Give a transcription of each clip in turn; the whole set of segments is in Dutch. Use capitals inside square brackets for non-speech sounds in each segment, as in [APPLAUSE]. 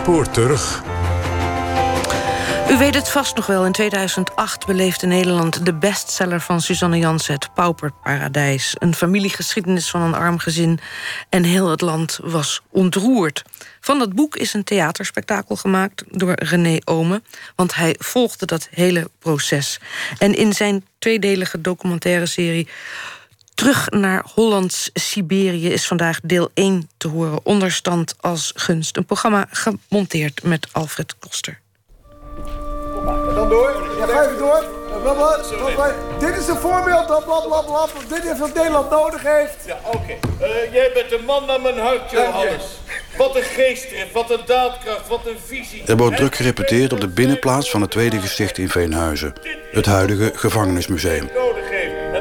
spoor terug. U weet het vast nog wel. In 2008 beleefde Nederland de bestseller van Suzanne Jansen... het Pauperparadijs. Een familiegeschiedenis van een arm gezin. En heel het land was ontroerd. Van dat boek is een theaterspektakel gemaakt door René Omen. Want hij volgde dat hele proces. En in zijn tweedelige documentaire serie... Terug naar Hollands Siberië is vandaag deel 1 te horen. Onderstand als gunst. Een programma gemonteerd met Alfred Koster. En dan door. Ja, ga even door. Dit is een voorbeeld dat blablabla. Dit is wat Nederland nodig heeft. Ja, oké. Eh, jij bent een man naar mijn hart, Johannes. Wat een geestdrift, wat een daadkracht, wat een visie. Er wordt druk gerepeteerd op de binnenplaats van het tweede gesticht in Veenhuizen. Het huidige gevangenismuseum. Nodig heeft.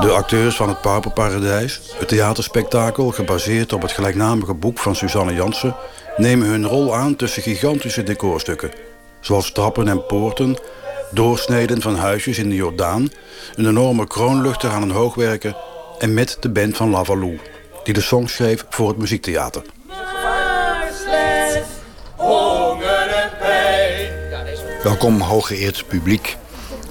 De acteurs van het Pauperparadijs, het theaterspektakel gebaseerd op het gelijknamige boek van Suzanne Jansen, nemen hun rol aan tussen gigantische decorstukken, zoals trappen en poorten, doorsneden van huisjes in de Jordaan, een enorme kroonluchter aan een hoogwerker en met de band van Lavalou, die de song schreef voor het muziektheater. Welkom, hooggeëerd publiek.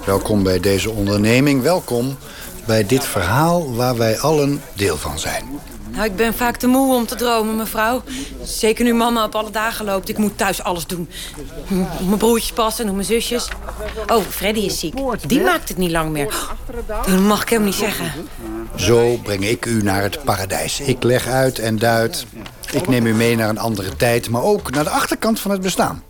Welkom bij deze onderneming. Welkom bij dit verhaal waar wij allen deel van zijn. Nou, ik ben vaak te moe om te dromen, mevrouw. Zeker nu mama op alle dagen loopt. Ik moet thuis alles doen. Op mijn broertjes passen, op mijn zusjes. Oh, Freddy is ziek. Die maakt het niet lang meer. Dat mag ik hem niet zeggen. Zo breng ik u naar het paradijs. Ik leg uit en duid. Ik neem u mee naar een andere tijd, maar ook naar de achterkant van het bestaan.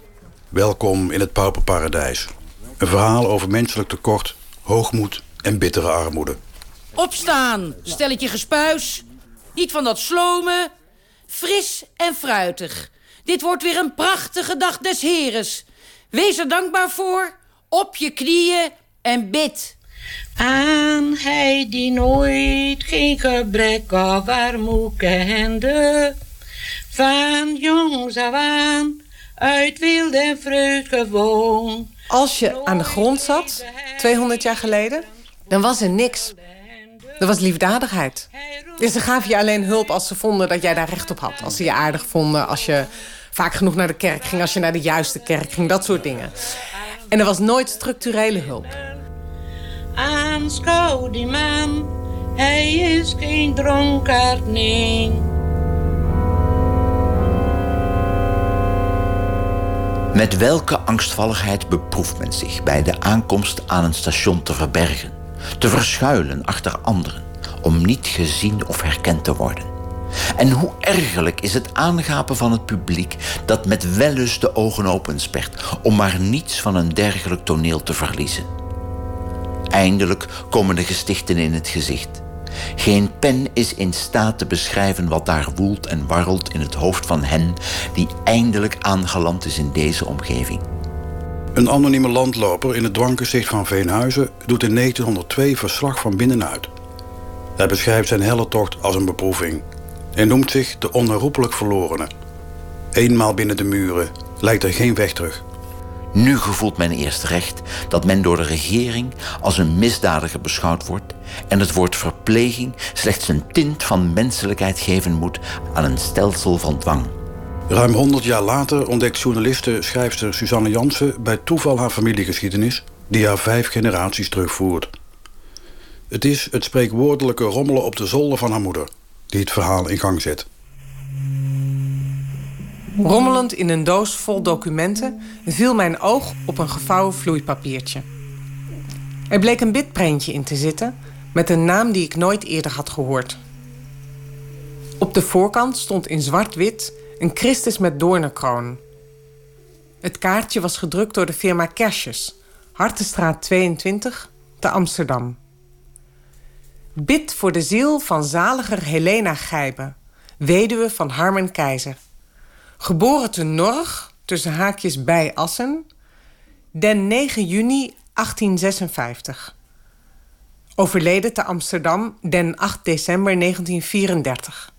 Welkom in het Pauperparadijs. Een verhaal over menselijk tekort, hoogmoed en bittere armoede. Opstaan, stelletje gespuis. Niet van dat slomen. Fris en fruitig. Dit wordt weer een prachtige dag des heres. Wees er dankbaar voor. Op je knieën en bid. Aan hij die nooit geen gebrek of armoe kende. Van jongs af aan uit wilde en vreugd gewoon. Als je aan de grond zat, 200 jaar geleden, dan was er niks. Er was liefdadigheid. Dus ze gaven je alleen hulp als ze vonden dat jij daar recht op had. Als ze je aardig vonden, als je vaak genoeg naar de kerk ging... als je naar de juiste kerk ging, dat soort dingen. En er was nooit structurele hulp. Aanschouw die man, hij is geen dronkaard, nee. Met welke angstvalligheid beproeft men zich bij de aankomst aan een station te verbergen, te verschuilen achter anderen, om niet gezien of herkend te worden? En hoe ergerlijk is het aangapen van het publiek dat met wellust de ogen openspert om maar niets van een dergelijk toneel te verliezen? Eindelijk komen de gestichten in het gezicht. Geen pen is in staat te beschrijven wat daar woelt en warrelt in het hoofd van hen die eindelijk aangeland is in deze omgeving. Een anonieme landloper in het dwanggezicht van Veenhuizen doet in 1902 verslag van binnenuit. Hij beschrijft zijn helle tocht als een beproeving en noemt zich de onherroepelijk verlorene. Eenmaal binnen de muren lijkt er geen weg terug. Nu gevoelt men eerst recht dat men door de regering als een misdadiger beschouwd wordt en het woord verpleging slechts een tint van menselijkheid geven moet aan een stelsel van dwang. Ruim 100 jaar later ontdekt journaliste schrijfster Suzanne Jansen bij toeval haar familiegeschiedenis, die haar vijf generaties terugvoert. Het is het spreekwoordelijke rommelen op de zolder van haar moeder, die het verhaal in gang zet. Rommelend in een doos vol documenten viel mijn oog op een gevouwen vloeipapiertje. Er bleek een bitprentje in te zitten met een naam die ik nooit eerder had gehoord. Op de voorkant stond in zwart-wit een Christus met doornenkroon. Het kaartje was gedrukt door de firma Kersjes, Hartenstraat 22, te Amsterdam. Bid voor de ziel van zaliger Helena Gijbe, weduwe van Harmen Keizer. Geboren te Norg, tussen haakjes bij Assen, den 9 juni 1856. Overleden te Amsterdam den 8 december 1934.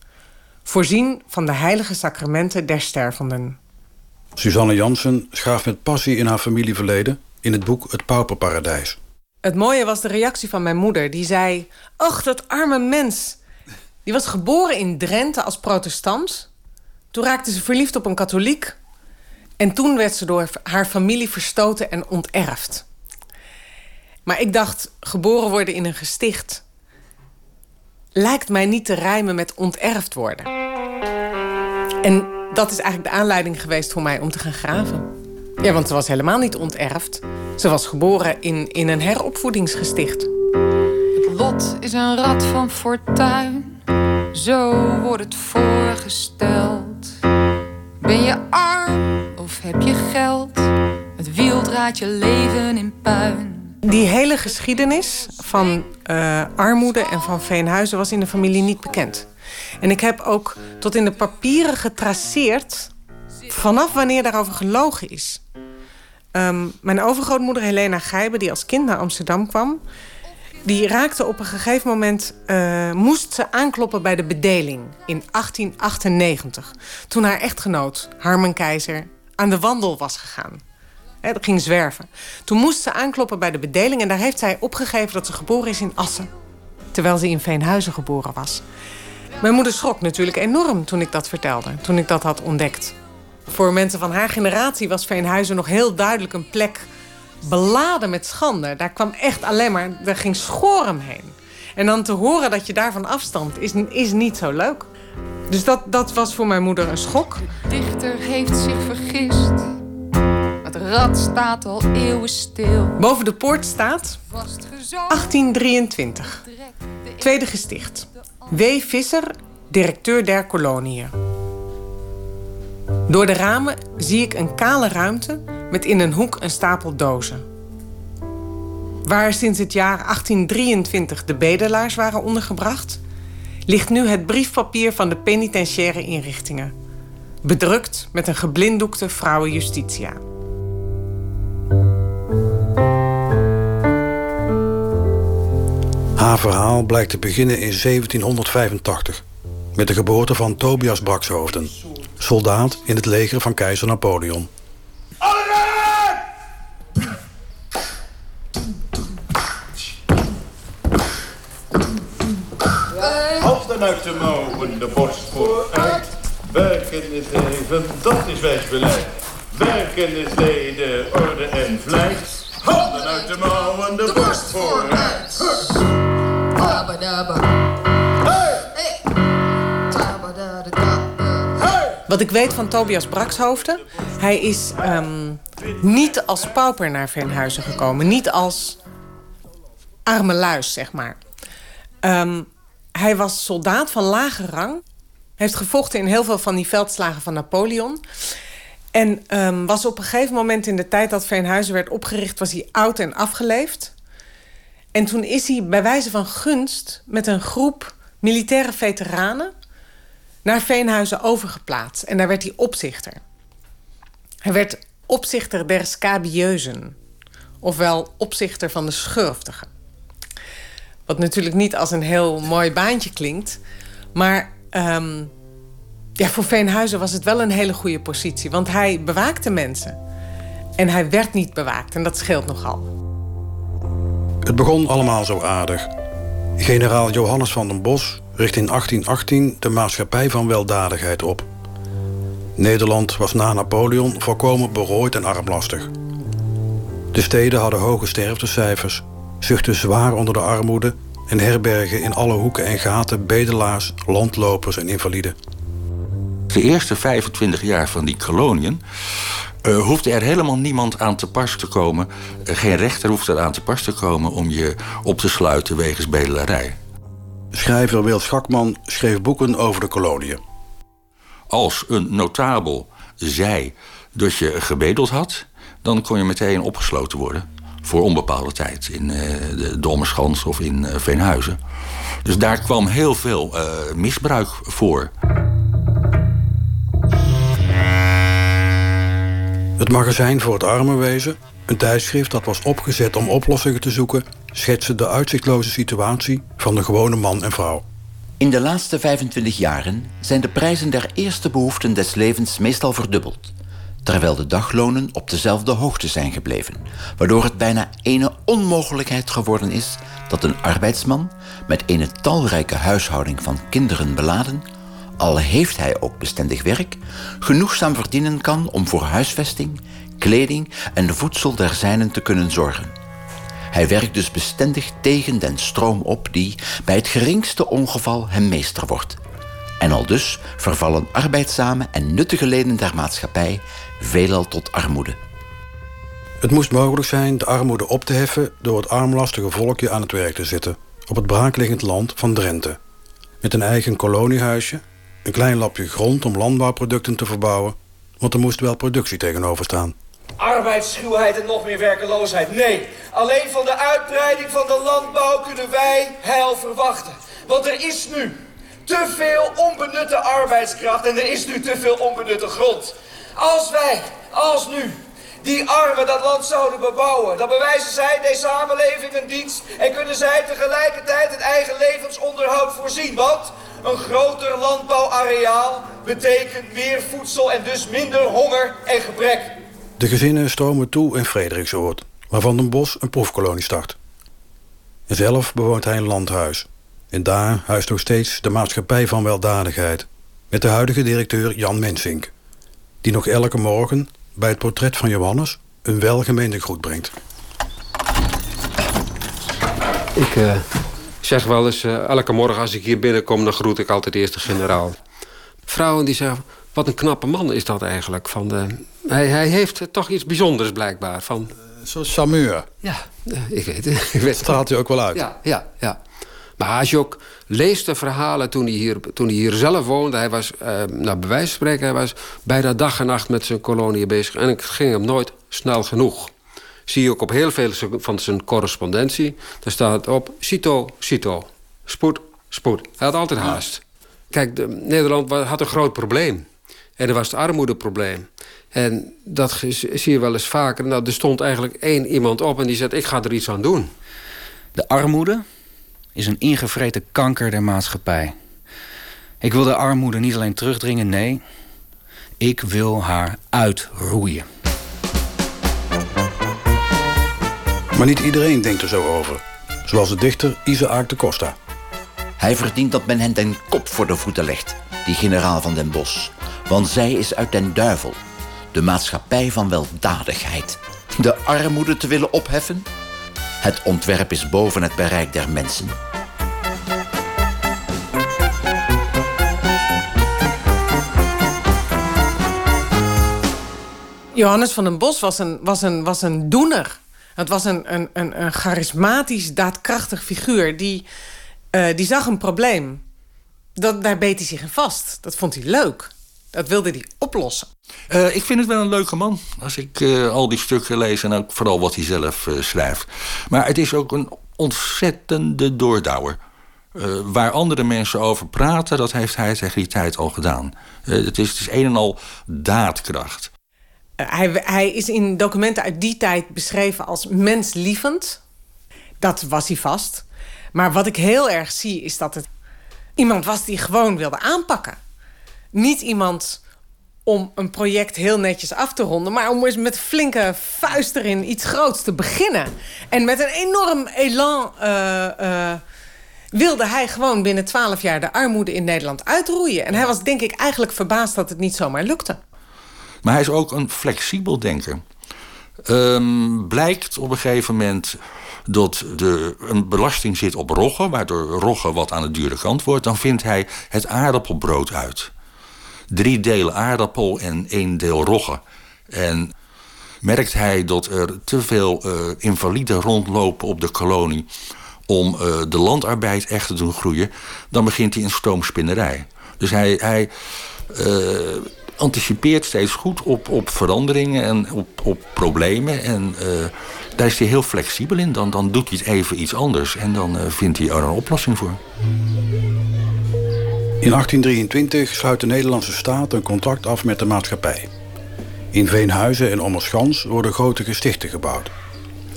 Voorzien van de heilige sacramenten der stervenden. Suzanne Jansen schaaft met passie in haar familieverleden in het boek Het Pauperparadijs. Het mooie was de reactie van mijn moeder. Die zei, ach, dat arme mens. Die was geboren in Drenthe als protestant. Toen raakte ze verliefd op een katholiek. En toen werd ze door haar familie verstoten en onterfd. Maar ik dacht, geboren worden in een gesticht... lijkt mij niet te rijmen met onterfd worden. En dat is eigenlijk de aanleiding geweest voor mij om te gaan graven. Ja, want ze was helemaal niet onterfd. Ze was geboren in, in een heropvoedingsgesticht. Het lot is een rad van fortuin. Zo wordt het voorgesteld. Ben je arm of heb je geld? Het wiel draait je leven in puin. Die hele geschiedenis van uh, armoede en van Veenhuizen was in de familie niet bekend. En ik heb ook tot in de papieren getraceerd vanaf wanneer daarover gelogen is. Um, mijn overgrootmoeder Helena Gijben, die als kind naar Amsterdam kwam... die raakte op een gegeven moment... Uh, moest ze aankloppen bij de bedeling in 1898... toen haar echtgenoot, Harmen Keizer, aan de wandel was gegaan. Dat ging zwerven. Toen moest ze aankloppen bij de bedeling... en daar heeft zij opgegeven dat ze geboren is in Assen. Terwijl ze in Veenhuizen geboren was. Mijn moeder schrok natuurlijk enorm toen ik dat vertelde. Toen ik dat had ontdekt. Voor mensen van haar generatie was Veenhuizen nog heel duidelijk een plek beladen met schande. Daar kwam echt alleen maar, er ging schorm heen. En dan te horen dat je daarvan afstand is, is niet zo leuk. Dus dat, dat was voor mijn moeder een schok. Dichter heeft zich vergist. Het rad staat al eeuwen stil. Boven de poort staat 1823. Tweede gesticht. W. Visser, directeur der koloniën. Door de ramen zie ik een kale ruimte met in een hoek een stapel dozen. Waar sinds het jaar 1823 de bedelaars waren ondergebracht, ligt nu het briefpapier van de penitentiaire inrichtingen. Bedrukt met een geblinddoekte vrouwen Haar verhaal blijkt te beginnen in 1785 met de geboorte van Tobias Brakshoofden, soldaat in het leger van keizer Napoleon. Handen uit de mouwen, de borst vooruit. Werken is leven, dat is wijs beleid. Werken is leden, orde en vlijt. Handen uit de mouwen, de borst vooruit. Wat ik weet van Tobias Brakshoofden... hij is um, niet als pauper naar Veenhuizen gekomen. Niet als arme luis, zeg maar. Um, hij was soldaat van lage rang. Heeft gevochten in heel veel van die veldslagen van Napoleon. En um, was op een gegeven moment in de tijd dat Veenhuizen werd opgericht... was hij oud en afgeleefd. En toen is hij bij wijze van gunst met een groep militaire veteranen naar Veenhuizen overgeplaatst. En daar werd hij opzichter. Hij werd opzichter der scabieuzen. Ofwel opzichter van de schurftigen. Wat natuurlijk niet als een heel mooi baantje klinkt. Maar ja, voor Veenhuizen was het wel een hele goede positie. Want hij bewaakte mensen. En hij werd niet bewaakt. En dat scheelt nogal. Het begon allemaal zo aardig. Generaal Johannes van den Bos richt in 1818 de Maatschappij van Weldadigheid op. Nederland was na Napoleon volkomen berooid en armlastig. De steden hadden hoge sterftecijfers, zuchtten zwaar onder de armoede en herbergen in alle hoeken en gaten bedelaars, landlopers en invaliden. De eerste 25 jaar van die koloniën uh, hoefde er helemaal niemand aan te pas te komen. Uh, geen rechter hoefde er aan te pas te komen om je op te sluiten wegens bedelarij. Schrijver Wil Schakman schreef boeken over de koloniën. Als een notabel zei dat je gebedeld had, dan kon je meteen opgesloten worden. Voor onbepaalde tijd in uh, de Dommerschans of in Veenhuizen. Dus daar kwam heel veel misbruik voor. Het magazijn voor het armenwezen, een tijdschrift dat was opgezet om oplossingen te zoeken, schetste de uitzichtloze situatie van de gewone man en vrouw. In de laatste 25 jaren zijn de prijzen der eerste behoeften des levens meestal verdubbeld. terwijl de daglonen op dezelfde hoogte zijn gebleven, waardoor het bijna ene onmogelijkheid geworden is dat een arbeidsman met een talrijke huishouding van kinderen beladen, al heeft hij ook bestendig werk, genoegzaam verdienen kan om voor huisvesting, kleding en voedsel der zijnen te kunnen zorgen. Hij werkt dus bestendig tegen den stroom op die bij het geringste ongeval hem meester wordt. En al dus vervallen arbeidzame en nuttige leden der maatschappij veelal tot armoede. Het moest mogelijk zijn de armoede op te heffen door het armlastige volkje aan het werk te zetten op het braakliggend land van Drenthe. Met een eigen koloniehuisje, een klein lapje grond om landbouwproducten te verbouwen, want er moest wel productie tegenover staan. Arbeidsschuwheid en nog meer werkeloosheid. Nee, alleen van de uitbreiding van de landbouw kunnen wij heil verwachten. Want er is nu te veel onbenutte arbeidskracht en er is nu te veel onbenutte grond. Als wij, als nu, die armen dat land zouden bebouwen, dan bewijzen zij deze samenleving een dienst en kunnen zij tegelijkertijd het eigen levensonderhoud voorzien. Want een groter landbouwareaal betekent meer voedsel en dus minder honger en gebrek. De gezinnen stromen toe in Frederiksoord, waarvan Den Bos een proefkolonie start. En zelf bewoont hij een landhuis. En daar huist nog steeds de maatschappij van weldadigheid, met de huidige directeur Jan Mensink, die nog elke morgen bij het portret van Johannes een welgemeende groet brengt. Ik uh, zeg wel eens, uh, elke morgen als ik hier binnenkom... dan groet ik altijd eerst de generaal. Vrouwen die zeggen, wat een knappe man is dat eigenlijk. Van de, hij, hij heeft toch iets bijzonders blijkbaar. Van, Zo'n charmeur. Ja, ik weet het. [LAUGHS] Ik weet Straalt hij ook wel uit. Ja, ja, ja. Maar als je ook leest de verhalen toen hij hier, toen hij hier zelf woonde... hij was, bij wijze van spreken, hij was bijna dag en nacht met zijn kolonie bezig... en het ging hem nooit snel genoeg. Zie je ook op heel veel van zijn correspondentie. Daar staat op, cito, cito. Spoed, spoed. Hij had altijd haast. Kijk, de, Nederland had een groot probleem. En dat was het armoedeprobleem. En dat zie je wel eens vaker. Nou, er stond eigenlijk één iemand op en die zei... ik ga er iets aan doen. De armoede is een ingevreten kanker der maatschappij. Ik wil de armoede niet alleen terugdringen, nee... ik wil haar uitroeien. Maar niet iedereen denkt er zo over. Zoals de dichter Isaac de Costa. Hij verdient dat men hen den kop voor de voeten legt, die generaal van den Bos. Want zij is uit den duivel, de maatschappij van weldadigheid. De armoede te willen opheffen? Het ontwerp is boven het bereik der mensen. Johannes van den Bos was een, was een, was een doener. Het was een, een, een, een charismatisch, daadkrachtig figuur. Die, uh, die zag een probleem. Dat, daar beet hij zich in vast. Dat vond hij leuk. Dat wilde hij oplossen. Uh, ik vind het wel een leuke man. Als ik uh, al die stukken lees en ook vooral wat hij zelf schrijft. Maar het is ook een ontzettende doordouwer. waar andere mensen over praten, dat heeft hij tegen die tijd al gedaan. het, is, het is een en al daadkracht. Hij, hij is in documenten uit die tijd beschreven als menslievend. Dat was hij vast. Maar wat ik heel erg zie is dat het iemand was die gewoon wilde aanpakken. Niet iemand om een project heel netjes af te ronden... maar om eens met flinke vuist erin iets groots te beginnen. En met een enorm elan uh, uh, wilde hij gewoon binnen twaalf jaar... de armoede in Nederland uitroeien. En hij was denk ik eigenlijk verbaasd dat het niet zomaar lukte. Maar hij is ook een flexibel denker. Um, blijkt op een gegeven moment dat er een belasting zit op roggen... waardoor roggen wat aan de dure kant wordt... dan vindt hij het aardappelbrood uit drie delen aardappel en één deel rogge. En merkt hij dat er te veel uh, invaliden rondlopen op de kolonie om uh, de landarbeid echt te doen groeien, dan begint hij een stoomspinnerij. Dus hij, hij uh, anticipeert steeds goed op, op veranderingen en op, op problemen. En daar is hij heel flexibel in. Dan, dan doet hij even iets anders en dan vindt hij er een oplossing voor. In 1823 sluit de Nederlandse staat een contract af met de maatschappij. In Veenhuizen en Ommerschans worden grote gestichten gebouwd.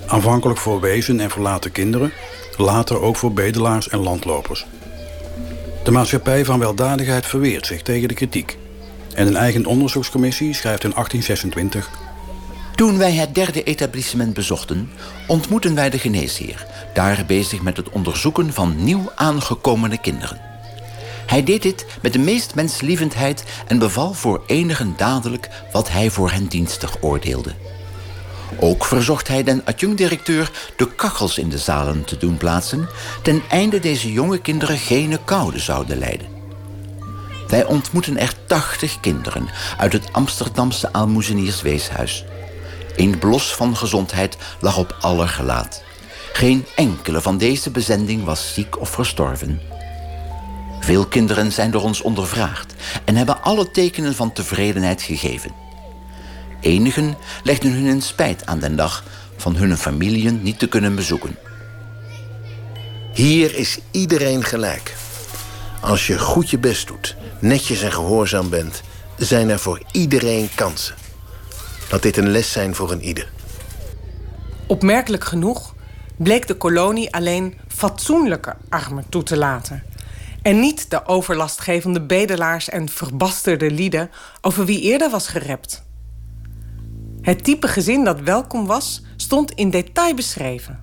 Aanvankelijk voor wezen en verlaten kinderen, later ook voor bedelaars en landlopers. De maatschappij van weldadigheid verweert zich tegen de kritiek. En een eigen onderzoekscommissie schrijft in 1826... Toen wij het derde etablissement bezochten, ontmoetten wij de geneesheer, daar bezig met het onderzoeken van nieuw aangekomene kinderen. Hij deed dit met de meest menslievendheid en beval voor enigen dadelijk wat hij voor hen dienstig oordeelde. Ook verzocht hij den adjunct-directeur de kachels in de zalen te doen plaatsen, ten einde deze jonge kinderen geen koude zouden lijden. Wij ontmoeten er tachtig kinderen uit het Amsterdamse Aalmoezeniersweeshuis. Een blos van gezondheid lag op aller gelaat. Geen enkele van deze bezending was ziek of verstorven. Veel kinderen zijn door ons ondervraagd en hebben alle tekenen van tevredenheid gegeven. Enigen legden hun spijt aan den dag van hun familien niet te kunnen bezoeken. Hier is iedereen gelijk. Als je goed je best doet, netjes en gehoorzaam bent, zijn er voor iedereen kansen. Laat dit een les zijn voor een ieder. Opmerkelijk genoeg bleek de kolonie alleen fatsoenlijke armen toe te laten. En niet de overlastgevende bedelaars en verbasterde lieden over wie eerder was gerept. Het type gezin dat welkom was, stond in detail beschreven.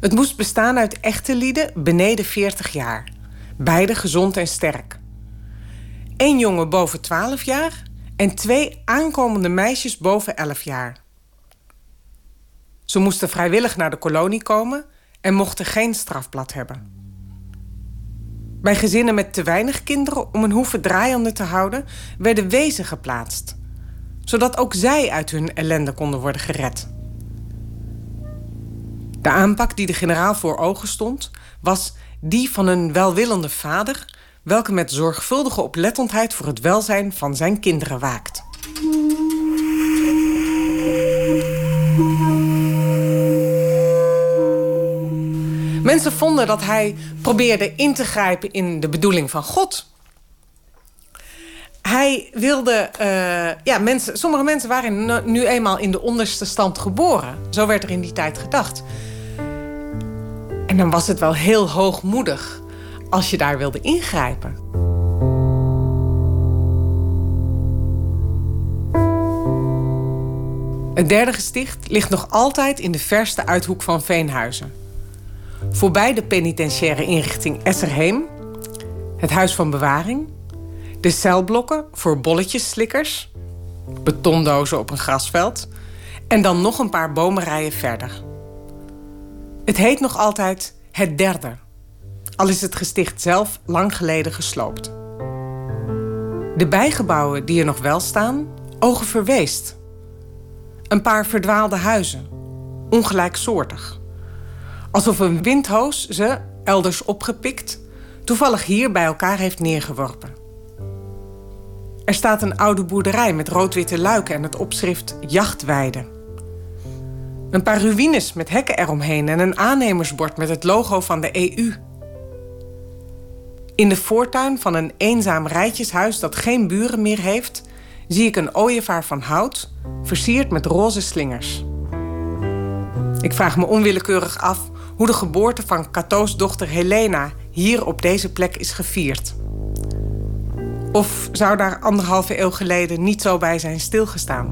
Het moest bestaan uit echte lieden beneden 40 jaar, beide gezond en sterk. Eén jongen boven 12 jaar en twee aankomende meisjes boven 11 jaar. Ze moesten vrijwillig naar de kolonie komen en mochten geen strafblad hebben. Bij gezinnen met te weinig kinderen om een hoeve draaiende te houden, werden wezen geplaatst, zodat ook zij uit hun ellende konden worden gered. De aanpak die de generaal voor ogen stond, was die van een welwillende vader, welke met zorgvuldige oplettendheid voor het welzijn van zijn kinderen waakt. Mensen vonden dat hij probeerde in te grijpen in de bedoeling van God. Hij wilde. eh, ja, mensen, sommige mensen waren nu- nu eenmaal in de onderste stand geboren. Zo werd er in die tijd gedacht. En dan was het wel heel hoogmoedig als je daar wilde ingrijpen. Het derde gesticht ligt nog altijd in de verste uithoek van Veenhuizen. Voorbij de penitentiaire inrichting Esserheem, het Huis van Bewaring, de celblokken voor bolletjesslikkers, betondozen op een grasveld en dan nog een paar bomenrijen verder. Het heet nog altijd het derde, al is het gesticht zelf lang geleden gesloopt. De bijgebouwen die er nog wel staan, ogen verweest. Een paar verdwaalde huizen, ongelijksoortig. Alsof een windhoos ze, elders opgepikt, toevallig hier bij elkaar heeft neergeworpen. Er staat een oude boerderij met rood-witte luiken en het opschrift Jachtweide. Een paar ruïnes met hekken eromheen en een aannemersbord met het logo van de EU. In de voortuin van een eenzaam rijtjeshuis dat geen buren meer heeft, zie ik een ooievaar van hout, versierd met roze slingers. Ik vraag me onwillekeurig af hoe de geboorte van Cato's dochter Helena hier op deze plek is gevierd. Of zou daar anderhalve eeuw geleden niet zo bij zijn stilgestaan?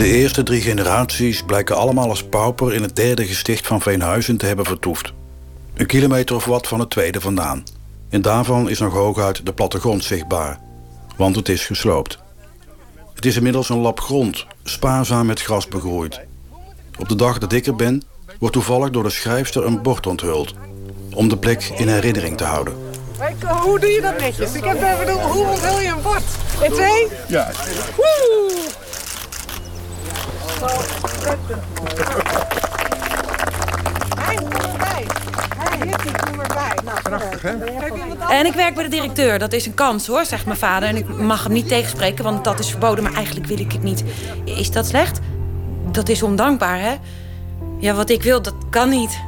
De eerste drie generaties blijken allemaal als pauper in het derde gesticht van Veenhuizen te hebben vertoefd. Een kilometer of wat van het tweede vandaan. En daarvan is nog hooguit de plattegrond zichtbaar, want het is gesloopt. Het is inmiddels een lap grond, spaarzaam met gras begroeid. Op de dag dat ik er ben, wordt toevallig door de schrijfster een bord onthuld. Om de plek in herinnering te houden. Hoe doe je dat netjes? Ik heb even hoe onthul je een bord? En twee? Ja. Woe! Prachtig, hè? En ik werk bij de directeur. Dat is een kans, hoor, zegt mijn vader. En ik mag hem niet tegenspreken, want dat is verboden. Maar eigenlijk wil ik het niet. Is dat slecht? Dat is ondankbaar, hè? Ja, wat ik wil, dat kan niet.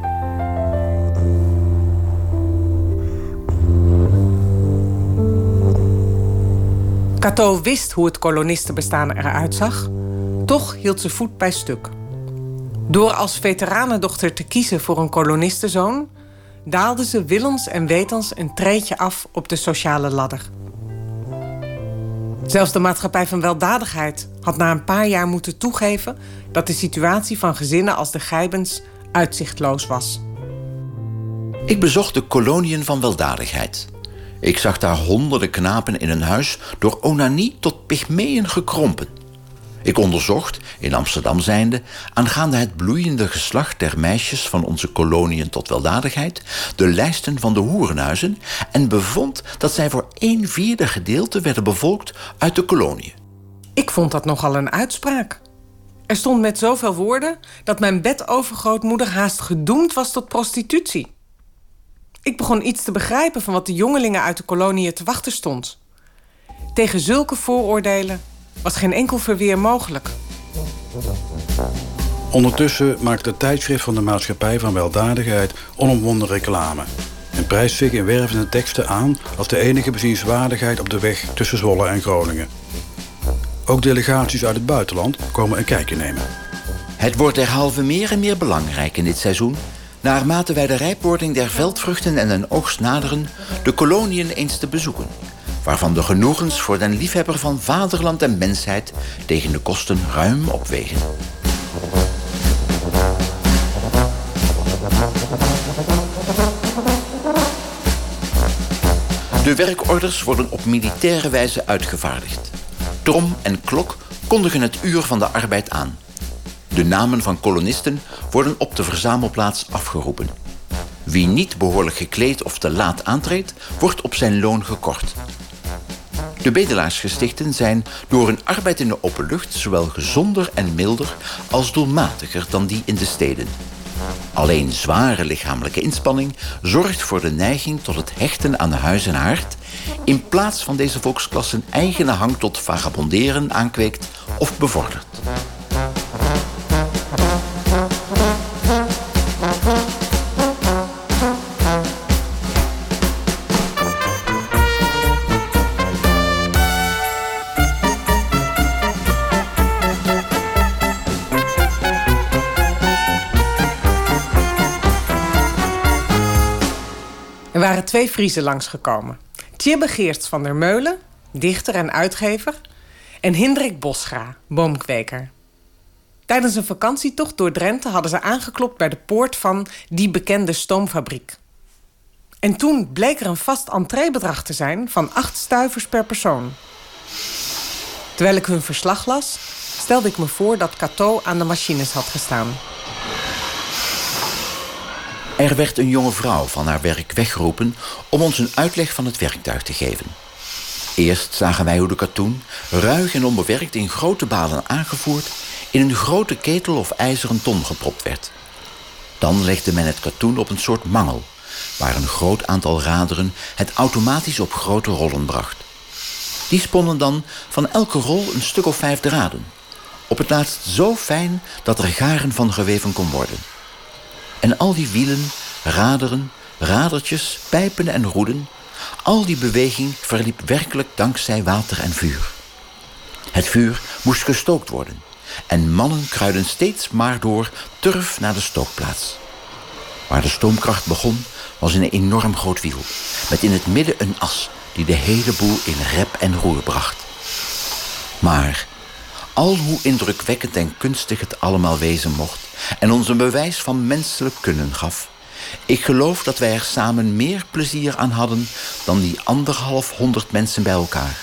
Cato wist hoe het kolonistenbestaan eruit zag. Toch hield ze voet bij stuk. Door als veteranendochter te kiezen voor een kolonistenzoon... daalden ze willens en wetens een treetje af op de sociale ladder. Zelfs de maatschappij van weldadigheid had na een paar jaar moeten toegeven dat de situatie van gezinnen als de Gijbens uitzichtloos was. Ik bezocht de koloniën van weldadigheid. Ik zag daar honderden knapen in een huis door onanie tot pygmeeën gekrompen. Ik onderzocht, in Amsterdam zijnde, aangaande het bloeiende geslacht der meisjes van onze koloniën tot weldadigheid, de lijsten van de hoerenhuizen en bevond dat zij voor een vierde gedeelte werden bevolkt uit de koloniën. Ik vond dat nogal een uitspraak. Er stond met zoveel woorden dat mijn bedovergrootmoeder haast gedoemd was tot prostitutie. Ik begon iets te begrijpen van wat de jongelingen uit de koloniën te wachten stond. Tegen zulke vooroordelen was geen enkel verweer mogelijk. Ondertussen maakt het tijdschrift van de Maatschappij van Weldadigheid onomwonden reclame. En prijst zich in wervende teksten aan als de enige bezienswaardigheid op de weg tussen Zwolle en Groningen. Ook delegaties uit het buitenland komen een kijkje nemen. Het wordt derhalve meer en meer belangrijk in dit seizoen, naarmate wij de rijpwording der veldvruchten en een oogst naderen, de koloniën eens te bezoeken, waarvan de genoegens voor den liefhebber van vaderland en mensheid tegen de kosten ruim opwegen. De werkorders worden op militaire wijze uitgevaardigd. Trom en klok kondigen het uur van de arbeid aan. De namen van kolonisten worden op de verzamelplaats afgeroepen. Wie niet behoorlijk gekleed of te laat aantreedt, wordt op zijn loon gekort. De bedelaarsgestichten zijn door hun arbeid in de openlucht zowel gezonder en milder als doelmatiger dan die in de steden. Alleen zware lichamelijke inspanning zorgt voor de neiging tot het hechten aan huis en haard, in plaats van deze volksklassen eigene hang tot vagabonderen aankweekt of bevordert. Twee Friezen langsgekomen. Tjibbe Geerts van der Meulen, dichter en uitgever... en Hindrik Bosgra, boomkweker. Tijdens een vakantietocht door Drenthe hadden ze aangeklopt... bij de poort van die bekende stoomfabriek. En toen bleek er een vast entreebedrag te zijn... van acht stuivers per persoon. Terwijl ik hun verslag las, stelde ik me voor dat Cato aan de machines had gestaan. Er werd een jonge vrouw van haar werk weggeroepen om ons een uitleg van het werktuig te geven. Eerst zagen wij hoe de katoen, ruig en onbewerkt in grote balen aangevoerd, in een grote ketel of ijzeren ton gepropt werd. Dan legde men het katoen op een soort mangel, waar een groot aantal raderen het automatisch op grote rollen bracht. Die sponnen dan van elke rol een stuk of vijf draden. Op het laatst zo fijn dat er garen van geweven kon worden. En al die wielen, raderen, radertjes, pijpen en roeden, al die beweging verliep werkelijk dankzij water en vuur. Het vuur moest gestookt worden en mannen kruiden steeds maar door turf naar de stookplaats. Waar de stoomkracht begon was een enorm groot wiel, met in het midden een as die de hele boel in rep en roer bracht. Maar al hoe indrukwekkend en kunstig het allemaal wezen mocht en ons een bewijs van menselijk kunnen gaf, ik geloof dat wij er samen meer plezier aan hadden dan die anderhalf honderd mensen bij elkaar,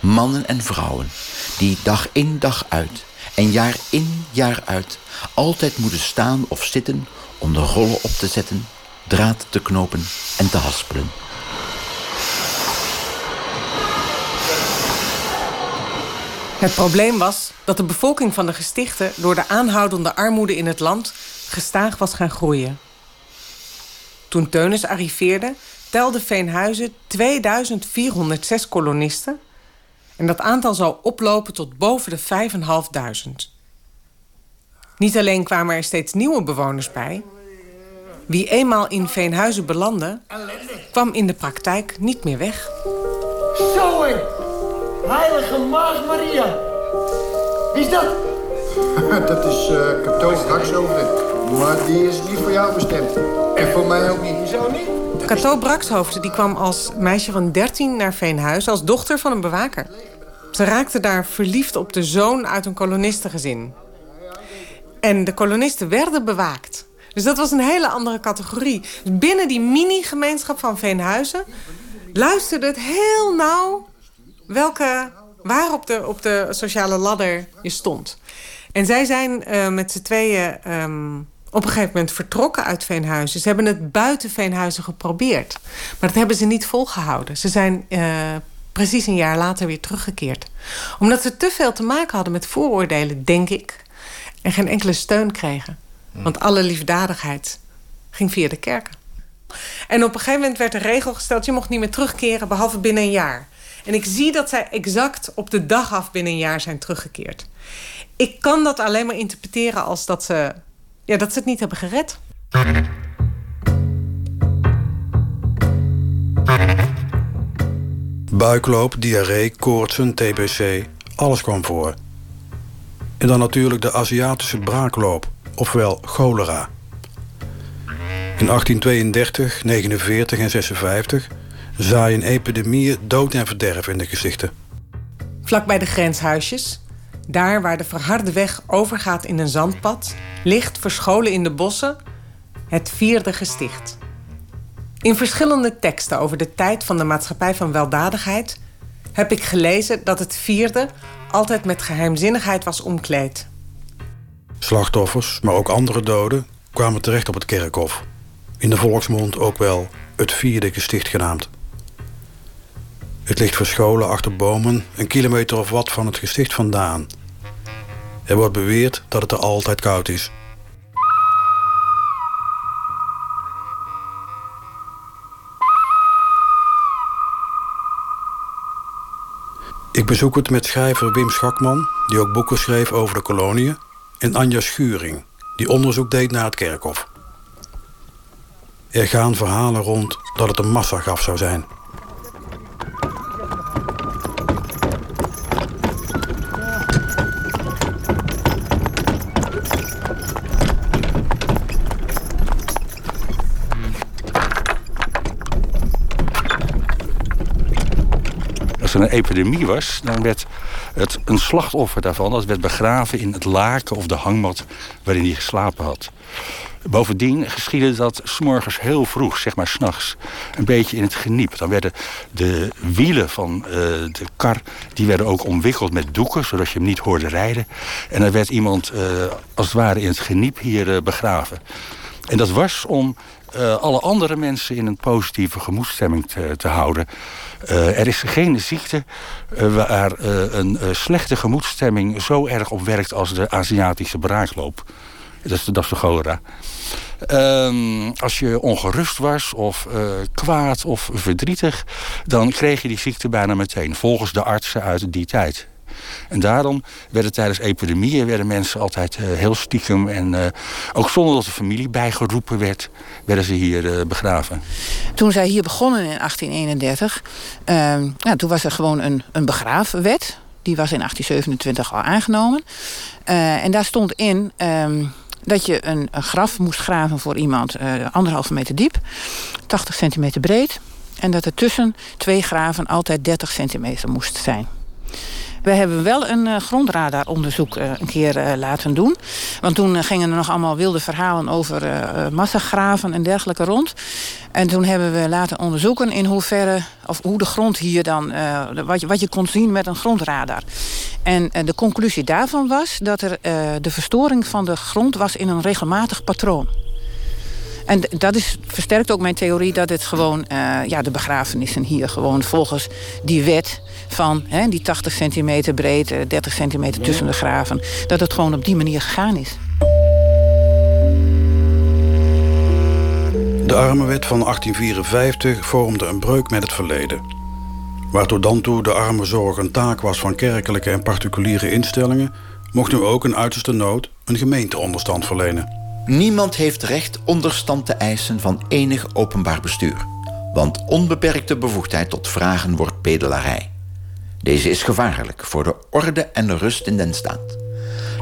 mannen en vrouwen, die dag in dag uit en jaar in jaar uit altijd moeten staan of zitten om de rollen op te zetten, draad te knopen en te haspelen. Het probleem was dat de bevolking van de gestichten door de aanhoudende armoede in het land gestaag was gaan groeien. Toen Teunis arriveerde, telde Veenhuizen 2406 kolonisten en dat aantal zou oplopen tot boven de 5500. Niet alleen kwamen er steeds nieuwe bewoners bij. Wie eenmaal in Veenhuizen belandde, kwam in de praktijk niet meer weg. Zoe! Heilige Maagd Maria! Wie is dat? [LAUGHS] dat is uh, Cato Hakshoofden. Maar die is niet voor jou bestemd. En voor mij ook niet. Zo niet? Cato Brakshoofd die kwam als meisje van 13 naar Veenhuis als dochter van een bewaker. Ze raakte daar verliefd op de zoon uit een kolonistengezin. En de kolonisten werden bewaakt. Dus dat was een hele andere categorie. Dus binnen die mini-gemeenschap van Veenhuizen luisterde het heel nauw welke, waar op de, op de sociale ladder je stond. En zij zijn uh, met z'n tweeën um, op een gegeven moment vertrokken uit Veenhuizen. Ze hebben het buiten Veenhuizen geprobeerd. Maar dat hebben ze niet volgehouden. Ze zijn uh, precies een jaar later weer teruggekeerd. Omdat ze te veel te maken hadden met vooroordelen, denk ik. En geen enkele steun kregen. Want alle liefdadigheid ging via de kerken. En op een gegeven moment werd een regel gesteld... je mocht niet meer terugkeren, behalve binnen een jaar. En ik zie dat zij exact op de dag af binnen een jaar zijn teruggekeerd. Ik kan dat alleen maar interpreteren als dat ze, ja, dat ze het niet hebben gered. Buikloop, diarree, koortsen, TBC, alles kwam voor. En dan natuurlijk de Aziatische braakloop, ofwel cholera. In 1832, 49 en 56 zaaien epidemieën dood en verderf in de gezichten. Vlak bij de grenshuisjes, daar waar de verharde weg overgaat in een zandpad, ligt verscholen in de bossen het vierde gesticht. In verschillende teksten over de tijd van de maatschappij van weldadigheid heb ik gelezen dat het vierde altijd met geheimzinnigheid was omkleed. Slachtoffers, maar ook andere doden, kwamen terecht op het kerkhof. In de volksmond ook wel het vierde gesticht genaamd. Het ligt verscholen achter bomen, een kilometer of wat van het gesticht vandaan. Er wordt beweerd dat het er altijd koud is. Ik bezoek het met schrijver Wim Schakman, die ook boeken schreef over de koloniën, en Anja Schuring, die onderzoek deed naar het kerkhof. Er gaan verhalen rond dat het een massagraf zou zijn. er een epidemie was, dan werd het een slachtoffer daarvan. Dat werd begraven in het laken of de hangmat waarin hij geslapen had. Bovendien geschiedde dat s'morgens heel vroeg, zeg maar s'nachts, een beetje in het geniep. Dan werden de wielen van uh, de kar die werden ook omwikkeld met doeken, zodat je hem niet hoorde rijden. En dan werd iemand uh, als het ware in het geniep hier uh, begraven. En dat was om alle andere mensen in een positieve gemoedstemming te, te houden. Er is geen ziekte waar een slechte gemoedstemming zo erg op werkt als de Aziatische braakloop. Dat is de, cholera. Um, als je ongerust was of kwaad of verdrietig, dan kreeg je die ziekte bijna meteen, volgens de artsen uit die tijd. En daarom werden tijdens epidemieën werden mensen altijd uh, heel stiekem en uh, ook zonder dat de familie bijgeroepen werd, werden ze hier begraven. Toen zij hier begonnen in 1831, ja, toen was er gewoon een, een begraafwet. Die was in 1827 al aangenomen. en daar stond in um, dat je een, graf moest graven voor iemand anderhalve meter diep, 80 centimeter breed. En dat er tussen twee graven altijd 30 centimeter moest zijn. We hebben wel een uh, grondradaronderzoek uh, een keer uh, laten doen. Want toen gingen er nog allemaal wilde verhalen over massagraven en dergelijke rond. En toen hebben we laten onderzoeken in hoeverre, of hoe de grond hier dan, wat, je, wat je kon zien met een grondradar. En de conclusie daarvan was dat er de verstoring van de grond was in een regelmatig patroon. En dat is, versterkt ook mijn theorie dat het gewoon, uh, ja, de begrafenissen hier gewoon volgens die wet van hè, die 80 centimeter breed, 30 centimeter tussen de graven, dat het gewoon op die manier gegaan is. De Armenwet van 1854 vormde een breuk met het verleden. Waar tot dan toe de armenzorg een taak was van kerkelijke en particuliere instellingen, mocht nu ook een uiterste nood een gemeente onderstand verlenen. Niemand heeft recht onderstand te eisen van enig openbaar bestuur. Want onbeperkte bevoegdheid tot vragen wordt pedelarij. Deze is gevaarlijk voor de orde en de rust in den staat.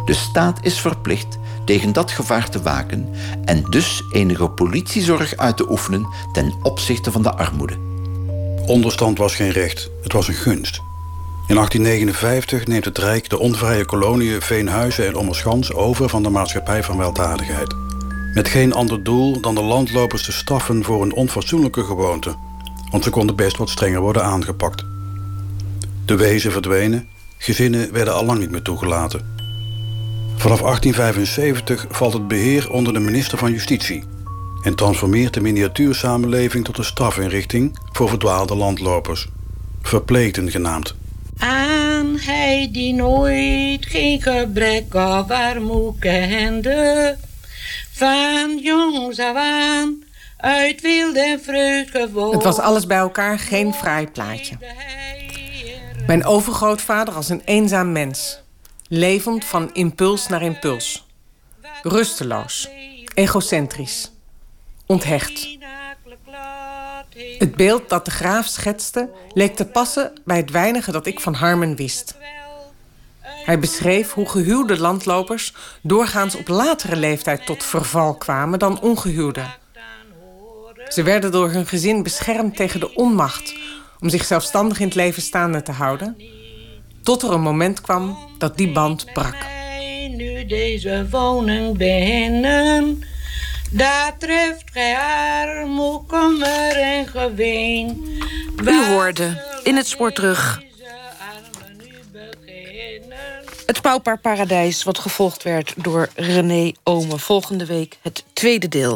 De staat is verplicht tegen dat gevaar te waken en dus enige politiezorg uit te oefenen ten opzichte van de armoede. Onderstand was geen recht, het was een gunst. In 1859 neemt het Rijk de onvrije koloniën Veenhuizen en Ommerschans over van de maatschappij van weldadigheid. Met geen ander doel dan de landlopers te straffen voor een onfatsoenlijke gewoonte, want ze konden best wat strenger worden aangepakt. De wezen verdwenen, gezinnen werden al lang niet meer toegelaten. Vanaf 1875 valt het beheer onder de minister van Justitie en transformeert de miniatuursamenleving tot een strafinrichting voor verdwaalde landlopers, verpleegden genaamd. Aan hij die nooit geen gebrek of armoe kende, van jongs af aan uit wilde en vreugd gewoon. Het was alles bij elkaar geen fraai plaatje. Mijn overgrootvader als een eenzaam mens. Levend van impuls naar impuls. Rusteloos. Egocentrisch. Onthecht. Het beeld dat de graaf schetste leek te passen bij het weinige dat ik van Harmen wist. Hij beschreef hoe gehuwde landlopers doorgaans op latere leeftijd tot verval kwamen dan ongehuwden. Ze werden door hun gezin beschermd tegen de onmacht om zich zelfstandig in het leven staande te houden, tot er een moment kwam dat die band brak. Nu deze woning binnen, daar treft gij armoe, kommer en geween. U hoorde in het spoor terug. Het Pauwpaar Paradijs, wat gevolgd werd door René Omen. Volgende week het tweede deel.